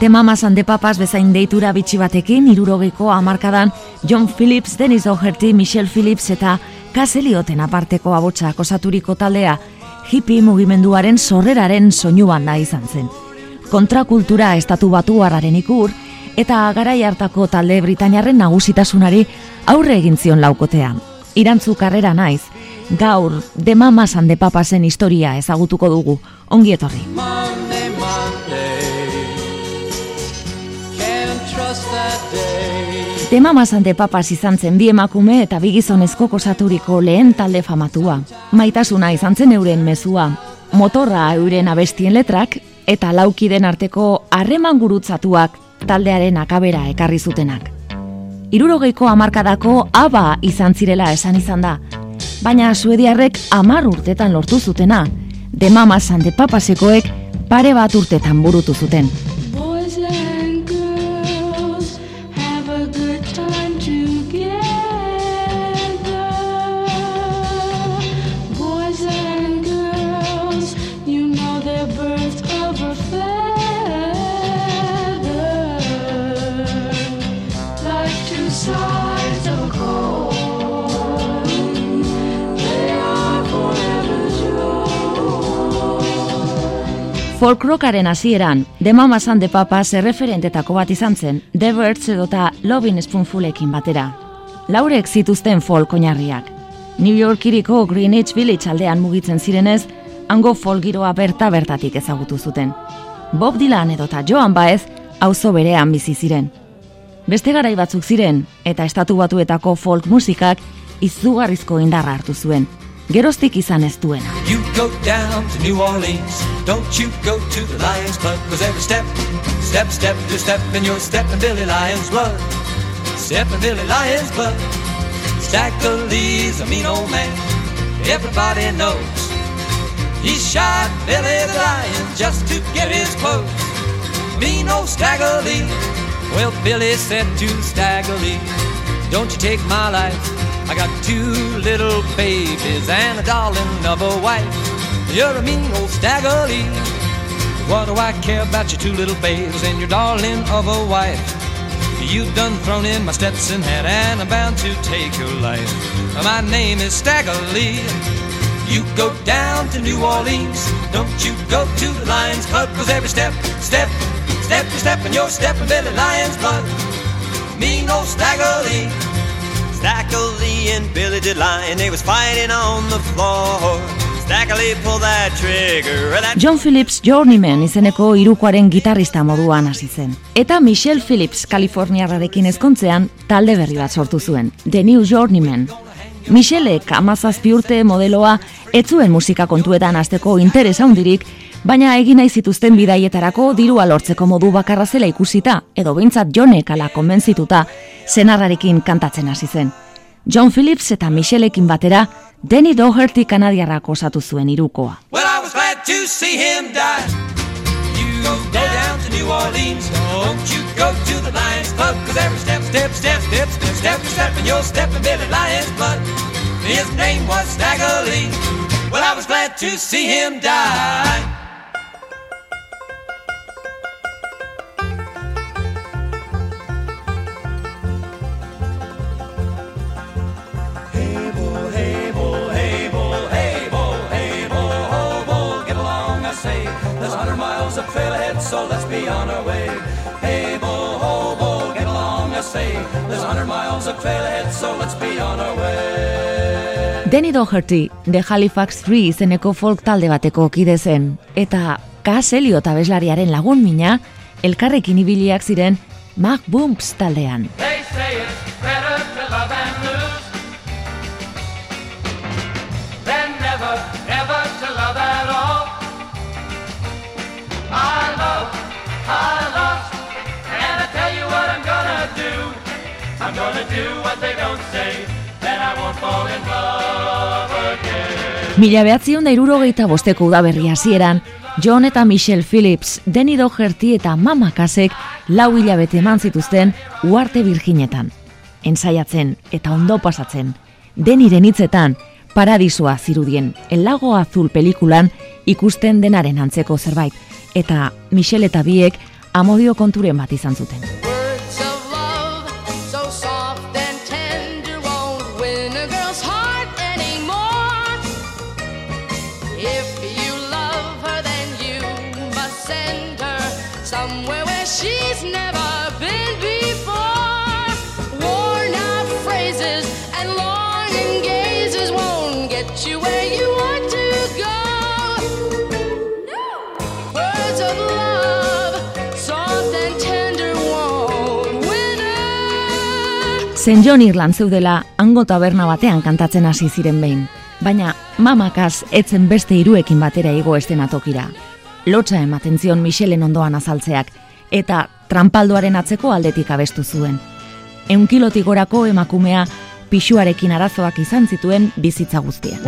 De Mamas and the Papas bezain deitura bitxi batekin, irurogeiko amarkadan John Phillips, Dennis O'Herty, Michelle Phillips eta Kaselioten aparteko abotsak osaturiko taldea, hippie mugimenduaren sorreraren soinuan da izan zen. Kontrakultura estatu batu harraren ikur, eta garai hartako talde Britainiarren nagusitasunari aurre egin zion laukotea. Irantzu karrera naiz, gaur de Mamas and the Papasen historia ezagutuko dugu, ongi etorri. De Mamas and the Papas izan zen bi emakume eta bi gizonezko kosaturiko lehen talde famatua. Maitasuna izan zen euren mezua. Motorra euren abestien letrak eta laukiden arteko harreman gurutzatuak taldearen akabera ekarri zutenak. Irurogeiko hamarkadako aba izan zirela esan izan da, baina suediarrek amar urtetan lortu zutena, de Mamas and the Papasekoek pare bat urtetan burutu zuten. Folk rockaren hasieran, The Mamas and the Papas erreferentetako bat izan zen, The Birds edota Lovin Spoonfulekin batera. Laurek zituzten folk oinarriak. New York iriko Greenwich Village aldean mugitzen zirenez, hango folk giroa berta bertatik ezagutu zuten. Bob Dylan edota Joan Baez auzo berean bizi ziren. Beste garai batzuk ziren, eta estatu batuetako folk musikak izugarrizko indarra hartu zuen. Geroztik izan ez duena. You go down to New Orleans. Don't you go to the Lions Club. Cause every step, step, step, you're stepping, you're stepping Billy Lions blood. Stepping Billy Lions blood. Lee's a mean old man. Everybody knows. He shot Billy the Lion just to get his clothes. Mean old Lee. Well, Billy said to Stagger Lee, Don't you take my life. I got two little babies and a darling of a wife. You're a mean old Stagger Lee. What do I care about your two little babies and your darling of a wife? You done thrown in my Stetson hat and I'm bound to take your life. My name is Stagger Lee. You go down to New Orleans. Don't you go to the Lions Club. Cause every step, step, step you step and you're stepping Billy Lions blood. Mean old Stagger Lee. Stackley and Billy DeLine, they was fighting on the floor. And John Phillips Journeyman izeneko irukoaren gitarrista moduan hasi zen. Eta Michelle Phillips Kaliforniarrarekin ezkontzean talde berri bat sortu zuen, The New Journeyman. Michellek amazazpi urte modeloa ez zuen musika kontuetan hasteko interes handirik, baina egin nahi zituzten bidaietarako dirua lortzeko modu bakarra zela ikusita, edo behintzat Johnek ala konbentzituta, senarrarekin kantatzen hasi zen. John Phillips eta Michellekin batera, Danny Doherty kanadiarrak osatu zuen irukoa. Well, I was glad to see him die. You go down to New Orleans. Don't you go to the Lions Club. Cause every step, step, step, step, step, step, step, and you're stepping Billy Lions blood. His name was Stagger Lee. Well, I was glad to see him die. So let's be on our way. Hey, bo, ho, bo, get along, I say. There's a hundred miles of trail ahead, so let's be on our way. Danny Doherty, The Halifax 3 izeneko folk talde bateko kide zen, eta Cass Elliot abeslariaren lagun mina, elkarrekin ibiliak ziren Mac Bumps taldean. They say it's Mila behatzion da irurogeita bosteko udaberri hasieran, John eta Michelle Phillips, Danny Doherty eta Mama Kasek lau hilabete eman zituzten uarte virginetan. Ensaiatzen eta ondo pasatzen. Deniren hitzetan, paradisua zirudien, El lago azul pelikulan ikusten denaren antzeko zerbait, eta Michelle eta biek amodio konturen bat izan zuten. St. John Irland zeudela hango taberna batean kantatzen hasi ziren behin, baina mamakaz etzen beste hiruekin batera igo estenatokira. Lotsa ematen zion Michelen ondoan azaltzeak, eta trampaldoaren atzeko aldetik abestu zuen. Eunkilotik gorako emakumea pixuarekin arazoak izan zituen bizitza guztian.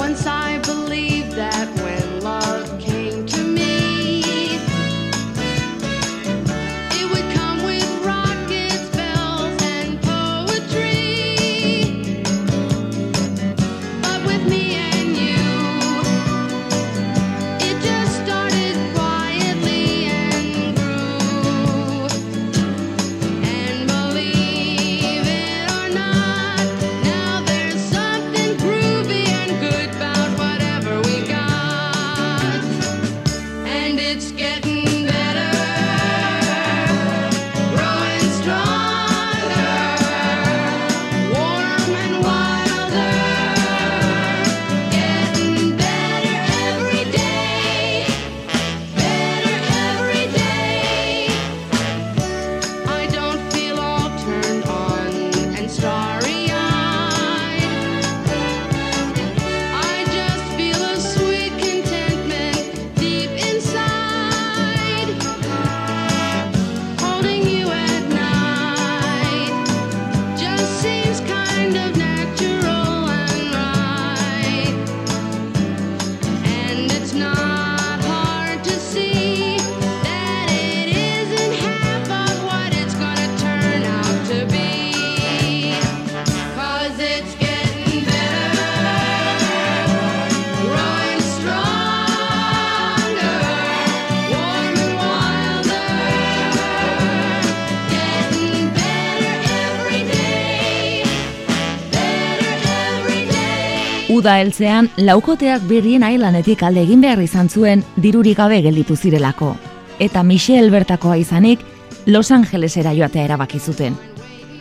Uda heltzean, laukoteak berrien ailanetik alde egin behar izan zuen dirurik gabe gelditu zirelako. Eta Michelle bertakoa izanik, Los Angelesera joatea erabaki zuten.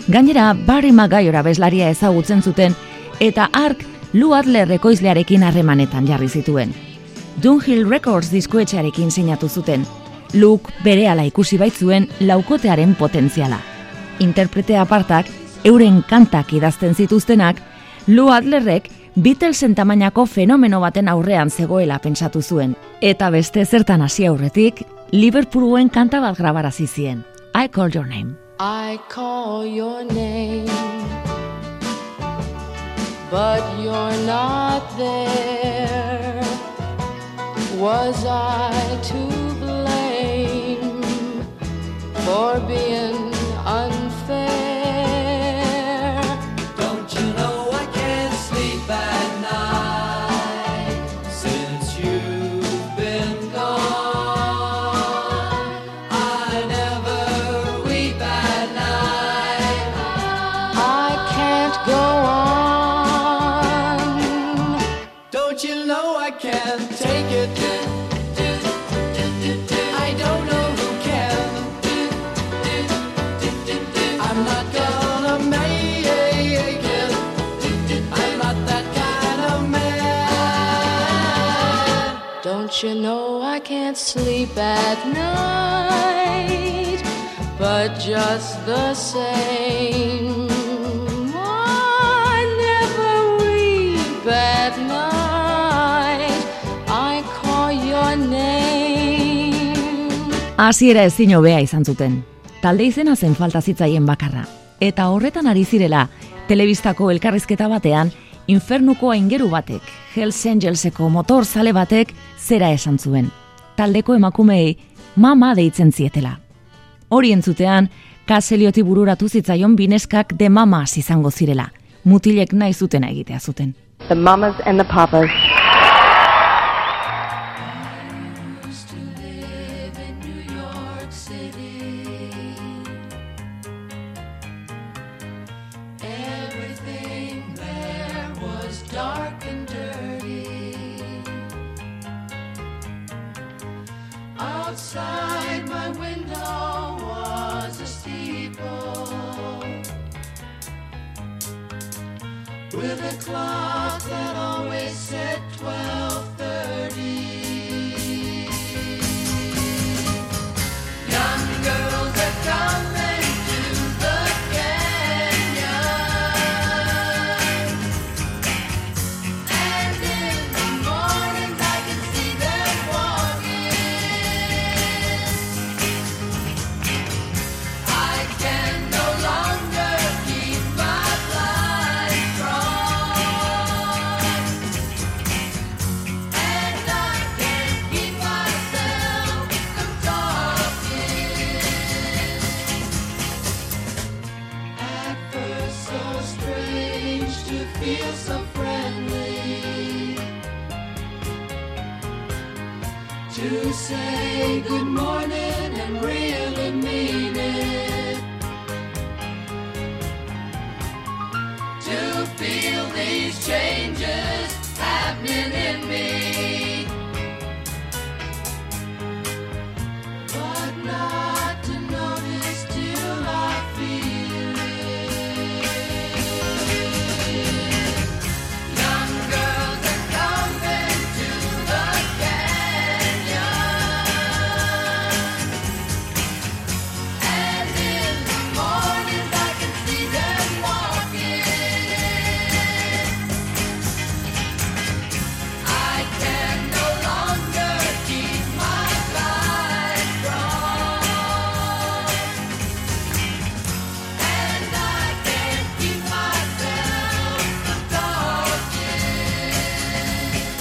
Gainera, Barry Maguire bezlaria ezagutzen zuten, eta Ark Lou Adler ekoizlearekin harremanetan jarri zituen. Dunhill Records diskoetxearekin sinatu zuten. Luke berehala ikusi baitzuen laukotearen potentziala. Interprete apartak, euren kantak idazten zituztenak, Lou Adlerrek Beatlesen tamainako fenomeno baten aurrean zegoela pentsatu zuen. Eta beste zertan hasi aurretik, Liverpooluen kanta bat grabarazi zien. I call your name. I call your name, but you're not there. Was I to blame for being unfair? You know I can't sleep at night? But just the same, I never weep at night. I call your name. Hasiera ezin hobea izan zuten. Talde izena zen falta zitzaien bakarra. Eta horretan ari zirela, telebistako elkarrizketa batean, infernuko aingeru batek, Hells Angelseko motor zale batek, zera esan zuen. Taldeko emakumeei, mama deitzen zietela. Hori entzutean, kaselioti bururatu zitzaion bineskak de mamas izango zirela. Mutilek nahi zutena egitea zuten. the mamas and the papas.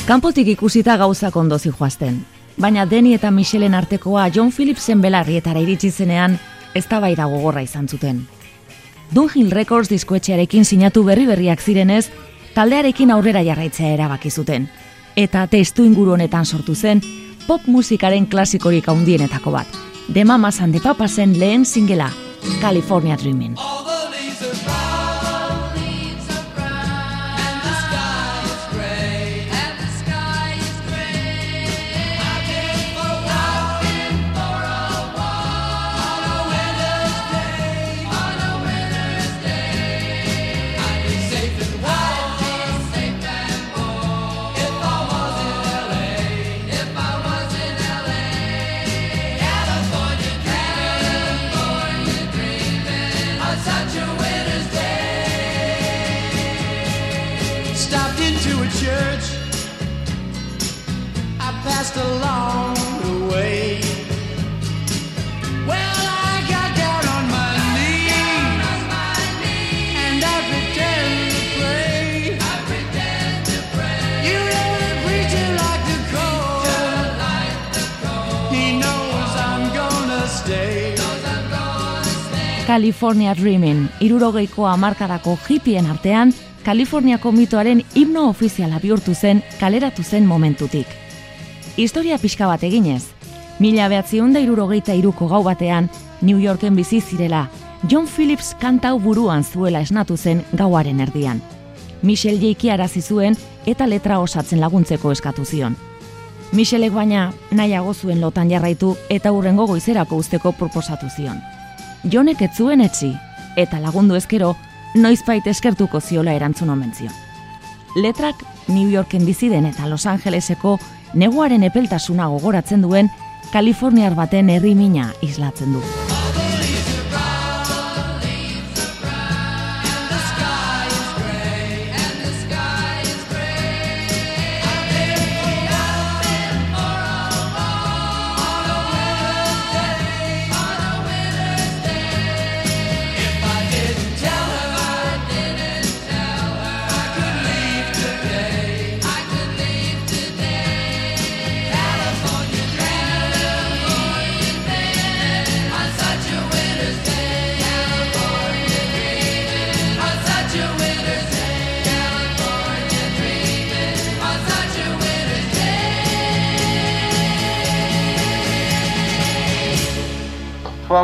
Kanpotik ikusita gauzak ondo zijoazten. Baina Deni eta Michelen artekoa John Phillipsen belarrietara iritsi zenean, eztabaida gogorra izan zuten. Dunhill Records diskoetxearekin sinatu berri berriak zirenez, taldearekin aurrera jarraitzea erabaki zuten. Eta testu inguru honetan sortu zen, pop musikaren klasikorik handienetako bat. The Mamas and the Papasen lehen singela, California Dreaming. California Dreaming, irurogeiko amarkadako hipien artean, Kaliforniako mitoaren himno ofiziala bihurtu zen kaleratu zen momentutik. Historia pixka bat eginez, mila behatzion da irurogeita iruko gau batean, New Yorken bizi zirela, John Phillips kantau buruan zuela esnatu zen gauaren erdian. Michel Jeiki arazi zuen eta letra osatzen laguntzeko eskatu zion. Michelek baina nahiago zuen lotan jarraitu eta hurrengo goizerako usteko proposatu zion. Jonek ez zuen etzi, eta lagundu ezkero, noizbait eskertuko ziola erantzun omen zion. Letrak New Yorken bizi den eta Los Angeleseko neguaren epeltasuna gogoratzen duen Kaliforniar baten herri mina islatzen du.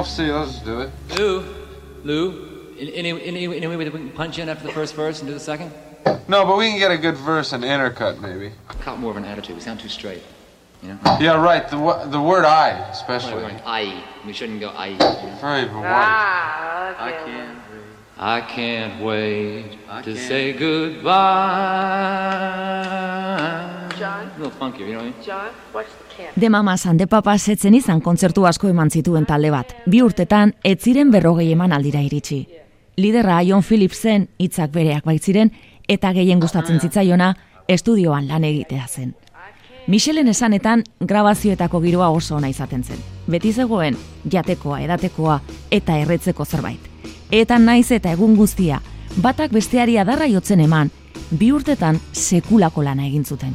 12C, let's do it. Lou, Lou, any, any, any way that we can punch in after the first verse and do the second? No, but we can get a good verse and intercut, maybe. Caught more of an attitude. We sound too straight. You know? Yeah, right. The wo- the word I, Why are we especially. going I? We shouldn't go I. You know? Very white. Ah, okay. can't. wait. I can't wait I to can't. say goodbye. De Mamas and the Papas etzen izan kontzertu asko eman zituen talde bat. Bi urtetan, ez ziren berrogei eman aldira iritsi. Liderra John Phillipsen hitzak bereak baitziren, eta gehien gustatzen zitzaiona, estudioan lan egitea zen. Michelen esanetan, grabazioetako giroa oso ona izaten zen. Beti zegoen, jatekoa, edatekoa, eta erretzeko zerbait. Eta naiz eta egun guztia, batak besteari adarra jotzen eman, bi urtetan sekulako lana egin zuten.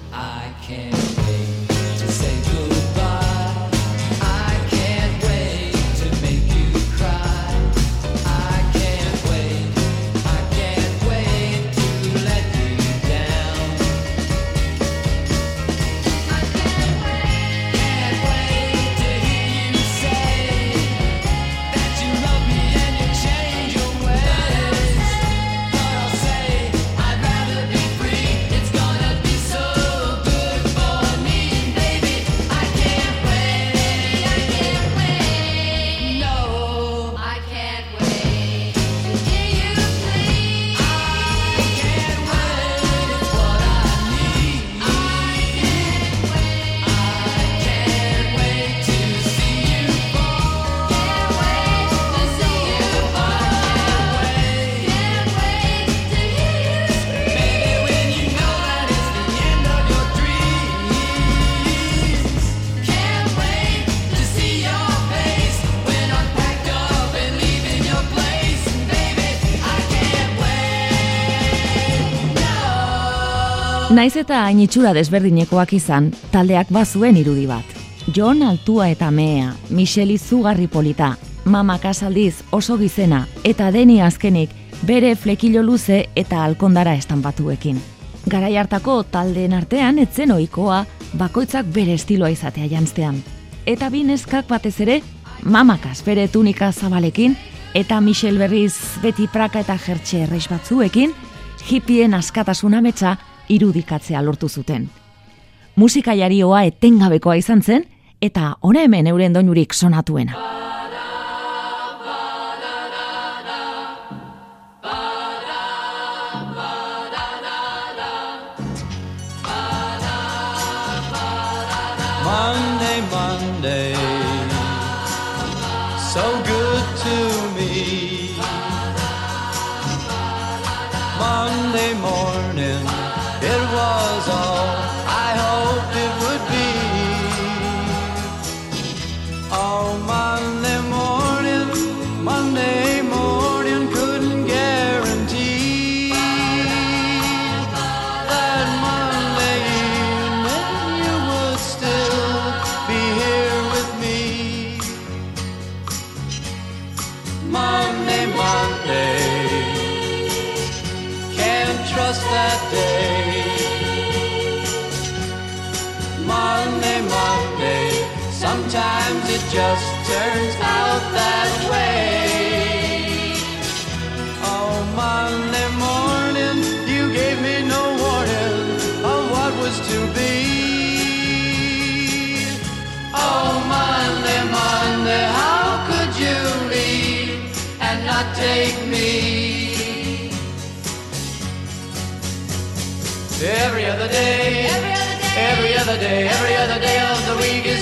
Naiz eta hain itxura desberdinekoak izan, taldeak bazuen irudi bat. Jon altua eta mehea, Michelle izugarri polita, mama kasaldiz oso gizena, eta deni azkenik bere flekilo luze eta alkondara estanpatuekin. Garai hartako taldeen artean etzen ohikoa bakoitzak bere estiloa izatea janztean. Eta bi neskak batez ere, mamakas bere tunika zabalekin, eta Michelle berriz beti praka eta jertxe errex batzuekin, hippien askatasun ametsa irudikatzea lortu zuten. Musikajarioa etengabekoa izan zen, eta hona hemen euren doinurik sonatuena. Just turns out that way. Oh, Monday morning, you gave me no warning of what was to be. Oh, Monday, Monday, how could you leave and not take me? Every other day, every other day, every other day of the week is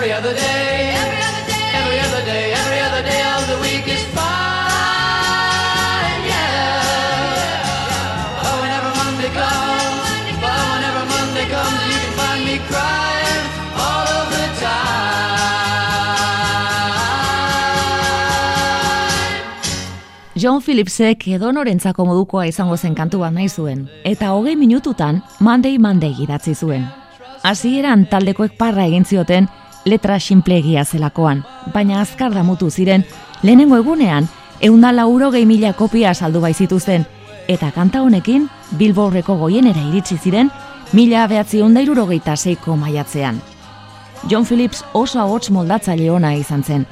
Every other day, Every other day, every other day, every other day of the week is fine, yeah. But whenever Monday comes, but whenever Monday comes, you can find me crying all of the time. John Phillipsek edonorentzako modukoa izango zen kantu bat nahi zuen, eta hogei minututan Monday Monday idatzi zuen. Hasieran taldekoek parra egin zioten letra sinplegia zelakoan, baina azkar damutu ziren lehenengo egunean eunda lauro gehi mila kopia saldu baizituzten, eta kanta honekin Billboardeko goienera iritsi ziren mila behatzion da irurogeita seiko maiatzean. John Phillips oso ahots moldatzaile ona izan zen.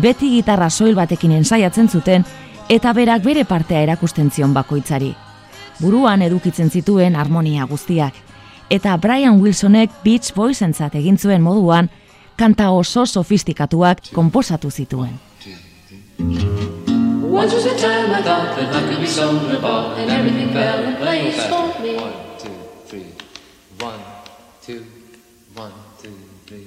Beti gitarra soil batekin ensaiatzen zuten eta berak bere partea erakusten zion bakoitzari. Buruan edukitzen zituen harmonia guztiak. Eta Brian Wilsonek Beach Boysentzat egin zuen moduan kanta oso sofistikatuak konposatu zituen. Once was a time I thought that I could be sold or bought and everything fell in place for me. One, two, three. One, two, one, two, three.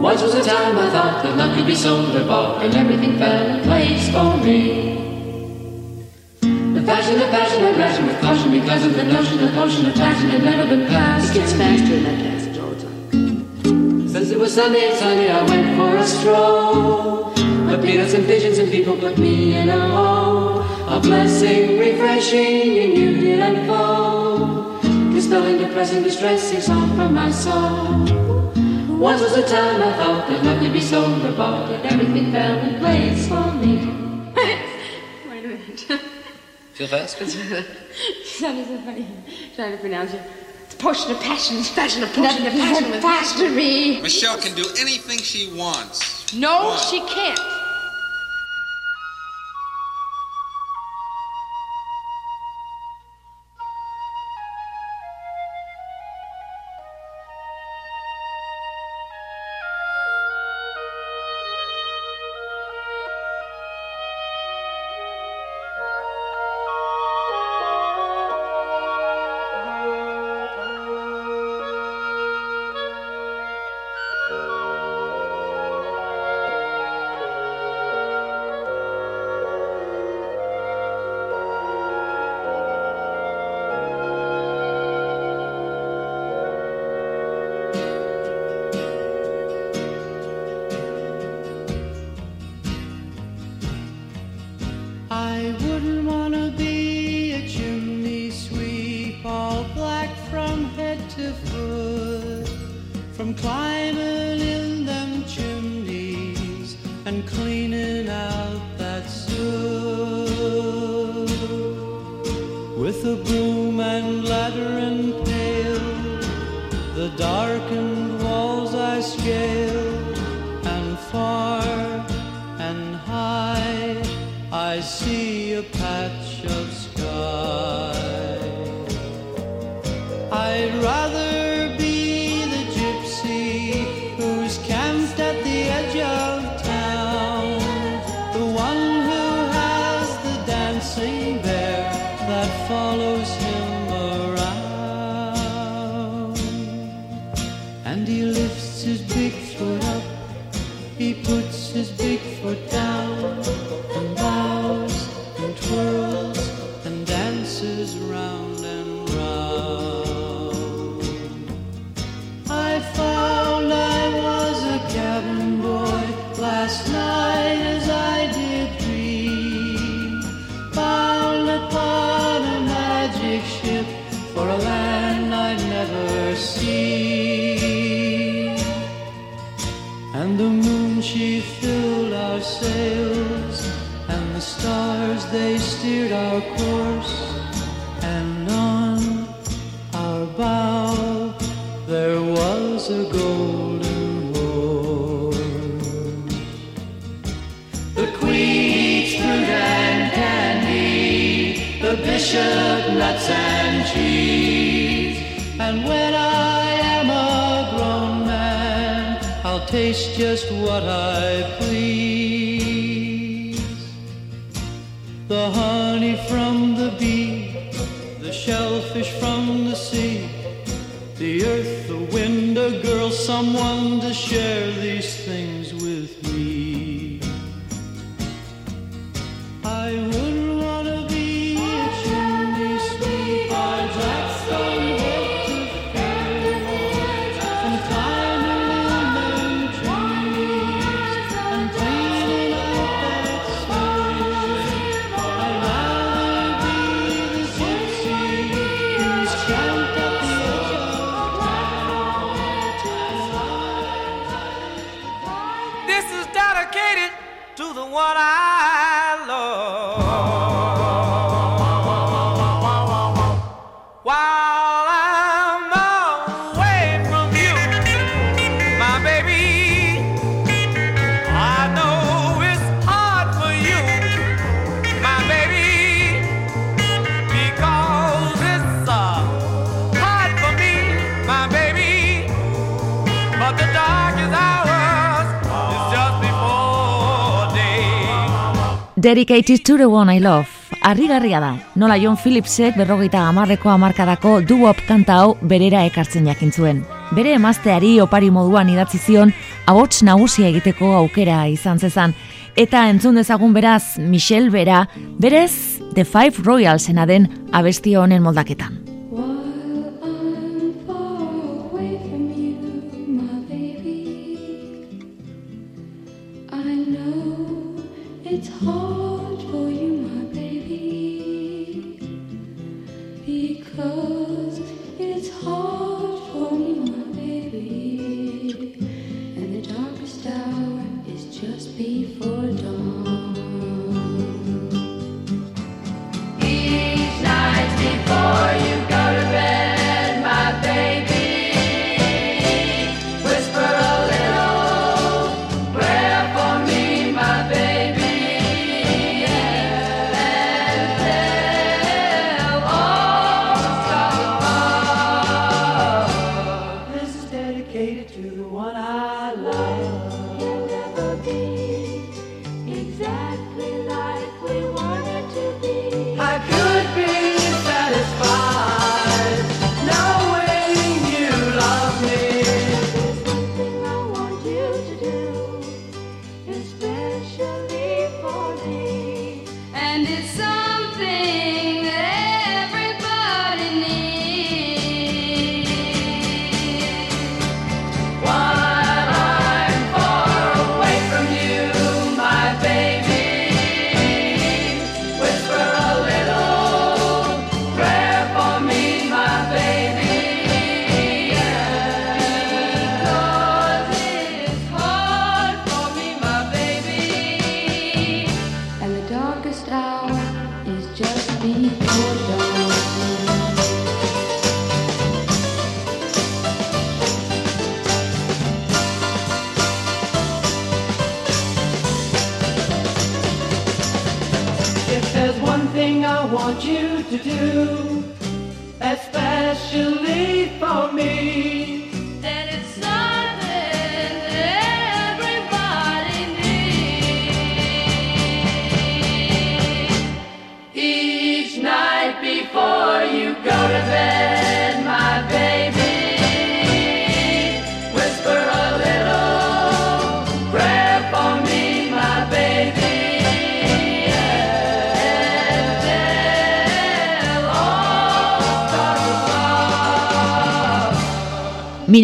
Once was a time I thought that love could be sold or bought and everything fell in place for me. The fashion of fashion and fashion with caution because of the notion the potion of passion had never been passed. It gets faster in Since it was Sunday and sunny, I went for a stroll. But peanuts and pigeons and people put me in a hole. A blessing, refreshing, and you did unfold. Dispelling depressing distressing song from my soul. Once was a time I thought that love could be sold or bought, and everything fell in place for me. Wait a minute. Feel fast? That is so funny. Trying to pronounce it. It's potion of passion. Passion of passion of passion with faster me. Michelle can do anything she wants. No, she can't. Dedicated to the one I love. Arrigarria da, nola John Phillipsek berrogeita amarreko amarkadako duop kanta hau berera ekartzen jakin zuen. Bere emazteari opari moduan idatzi zion ahots nagusia egiteko aukera izan zezan. Eta entzun dezagun beraz, Michel Bera, berez The Five Royalsena den abesti honen moldaketan.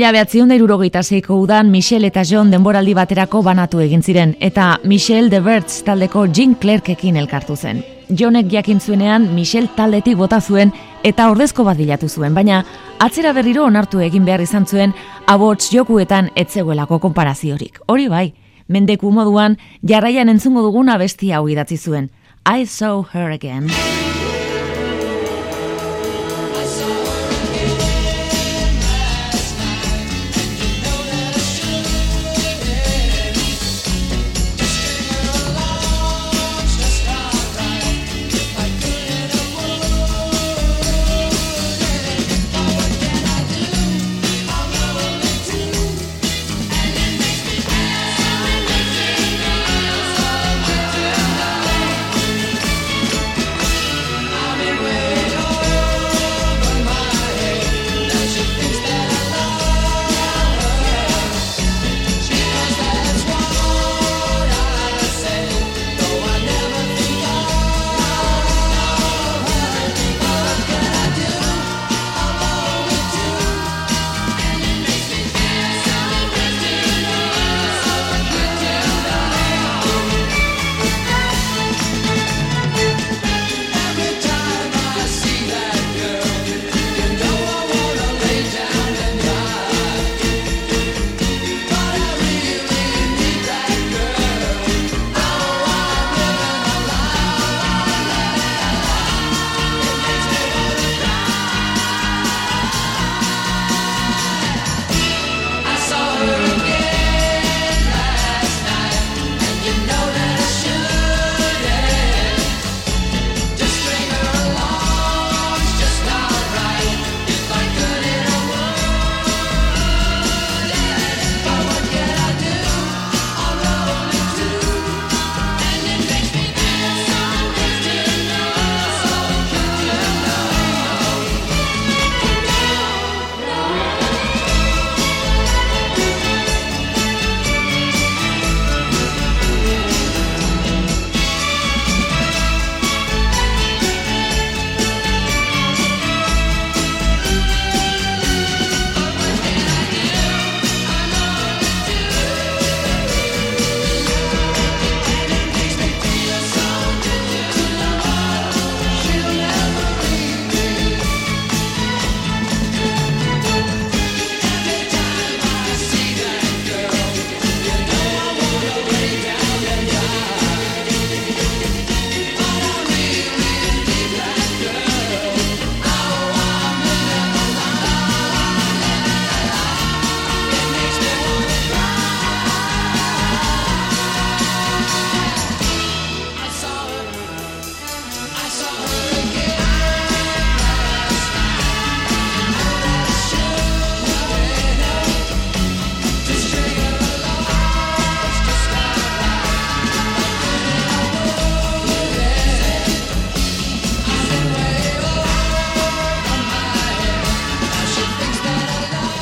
Mila behatziun da udan Michel eta John denboraldi baterako banatu egin ziren eta Michel de Bertz taldeko Jean Clarkekin elkartu zen. Johnek jakin zuenean Michel taldetik bota zuen eta ordezko bat dilatu zuen, baina atzera berriro onartu egin behar izan zuen abots jokuetan etzeguelako konparaziorik. Hori bai, mendeku moduan jarraian entzungo duguna bestia hau idatzi zuen. I saw her again.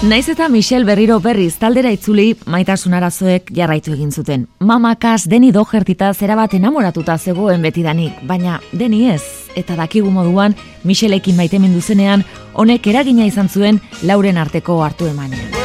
Naiz eta Michelle berriro berriz taldera itzuli maitasun arazoek jarraitu egin zuten. Mamakas Deni Dohertita zera bat enamoratuta zegoen betidanik, baina Deni ez. Eta dakigu moduan, Michelekin maitemindu zenean, honek eragina izan zuen lauren arteko hartu emanean.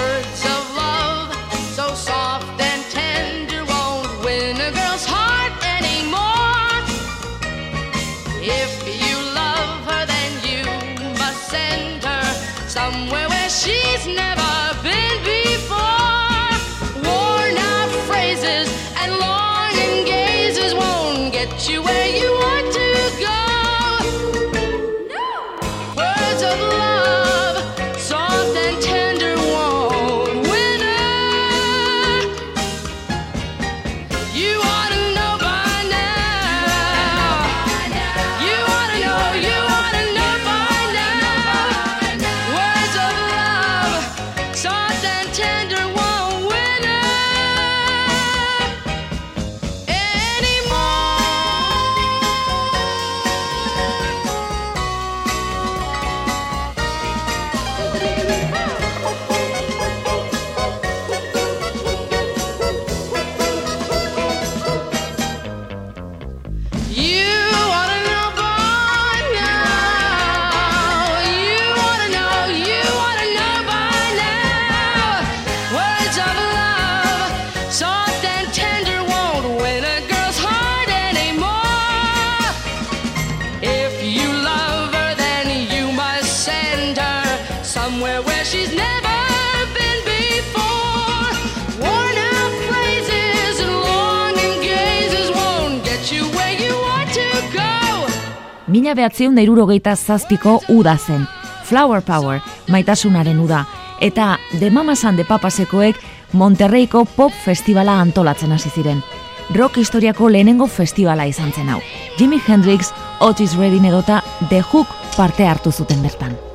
Behatzion da zazpiko uda zen. Flower Power, maitasunaren uda. Eta The Mamas and the Papasekoek Monterreiko pop festivala antolatzen hasi ziren. Rock historiako lehenengo festivala izan zen hau. Jimi Hendrix, Otis Redding edota The Hook parte hartu zuten bertan.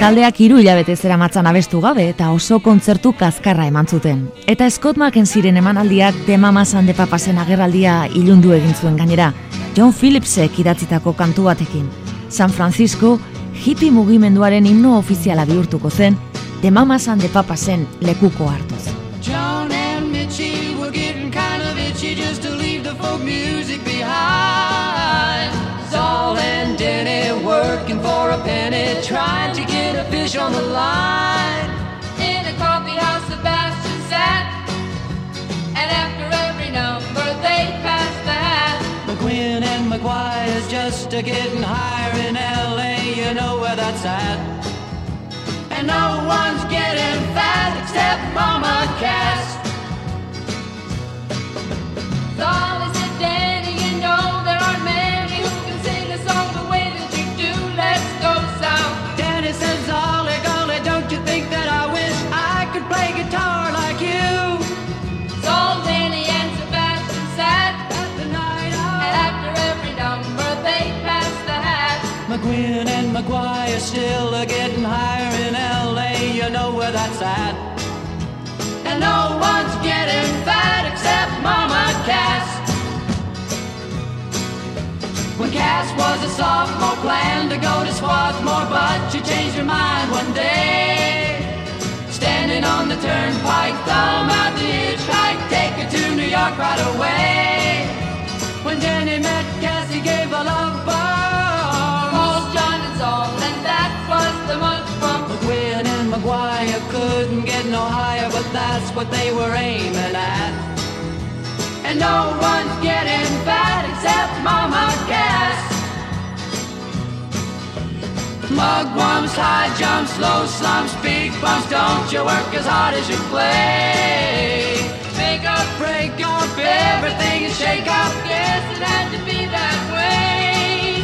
Taldeak hiru hilabete zera matzan abestu gabe eta oso kontzertu kazkarra eman zuten. Eta Scott McKenzie'ren emanaldiak The Mamas and the Papasen agerraldia ilundu egin zuen gainera, John Phillipsek idatzitako kantu batekin. San Francisco hippie mugimenduaren himno ofiziala bihurtuko zen, The Mamas and the Papasen lekuko hartuz. John and Mitchie were getting kind of itchy just to leave the folk music behind. Saul and Denny working for a penny, trying to fish on the line. In a coffee house, Sebastian sat, and after every number they passed the hat. McQueen and McGuire's just a getting higher in LA, you know where that's at. And no one's getting fat except Mama Cass. Solly Cass was a sophomore, planned to go to Swarthmore, but you changed your mind one day. Standing on the turnpike, thumb out the hitchhike, take her to New York right away. When Danny met Cass, he gave a love burn. John and all, and that was the month from McGuinn and McGuire couldn't get no higher, but that's what they were aiming at. And no one's getting fat except Mama Cass. Mugwumps, high jumps, low slumps, big bumps. Don't you work as hard as you play? Make up, break up, everything is shake up. Guess it had to be that way.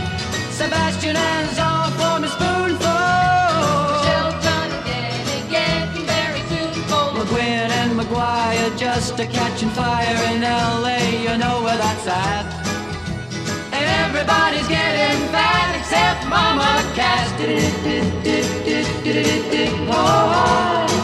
Sebastian and off just a catching fire in LA. You know where that's at. And everybody's getting fat except Mama Cass. Oh, oh.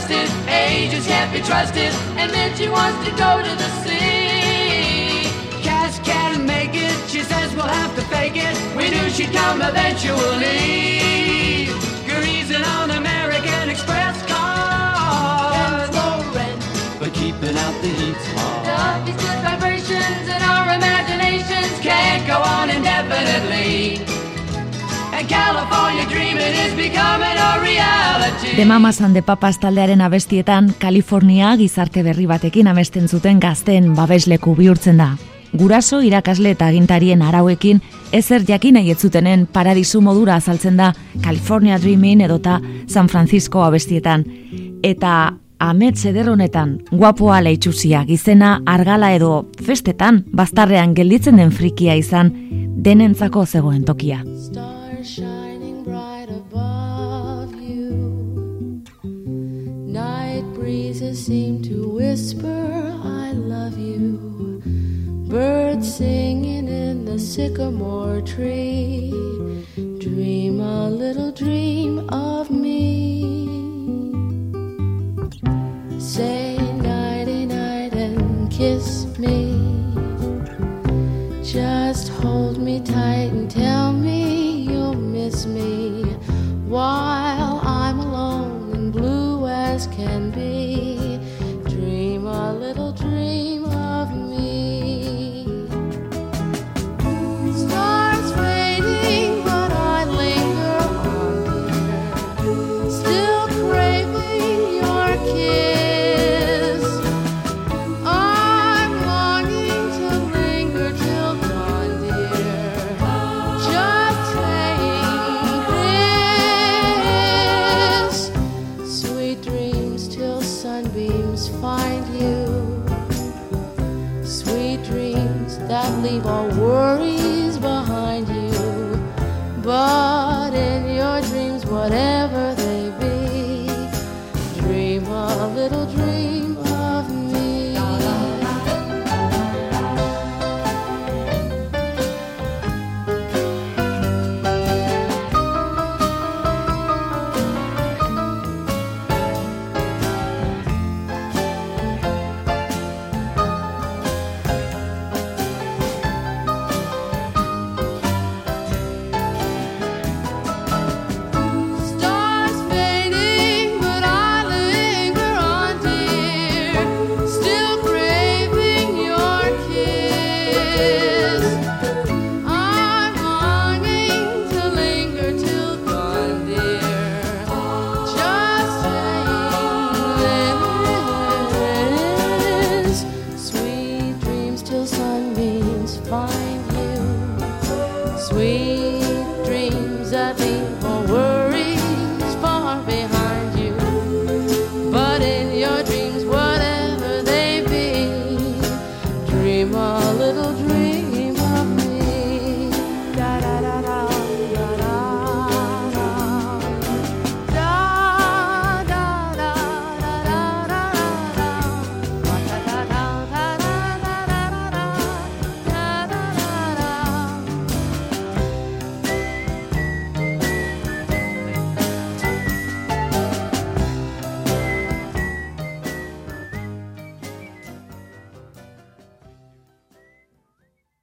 Disgusted. Agents can't be trusted. And then she wants to go to the sea. Cass can't make it. She says we'll have to fake it. We knew she'd come eventually. Greasing on American Express. Low rent, But keeping out the heat's hard. love these good vibrations and our imaginations Can't go on indefinitely. The Mamas and the Papas taldearen abestietan, Kalifornia gizarte berri batekin amesten zuten gazten babesleku bihurtzen da. Guraso irakasle eta agintarien arauekin ezer jakin nahi ez zutenen paradisu modura azaltzen da California Dreaming edota San Francisco abestietan. Eta Amet eder honetan, guapoa leitxusia, gizena argala edo festetan, baztarrean gelditzen den frikia izan, denentzako zegoen tokia. Shining bright above you. Night breezes seem to whisper, I love you. Birds singing in the sycamore tree. Dream a little dream of me.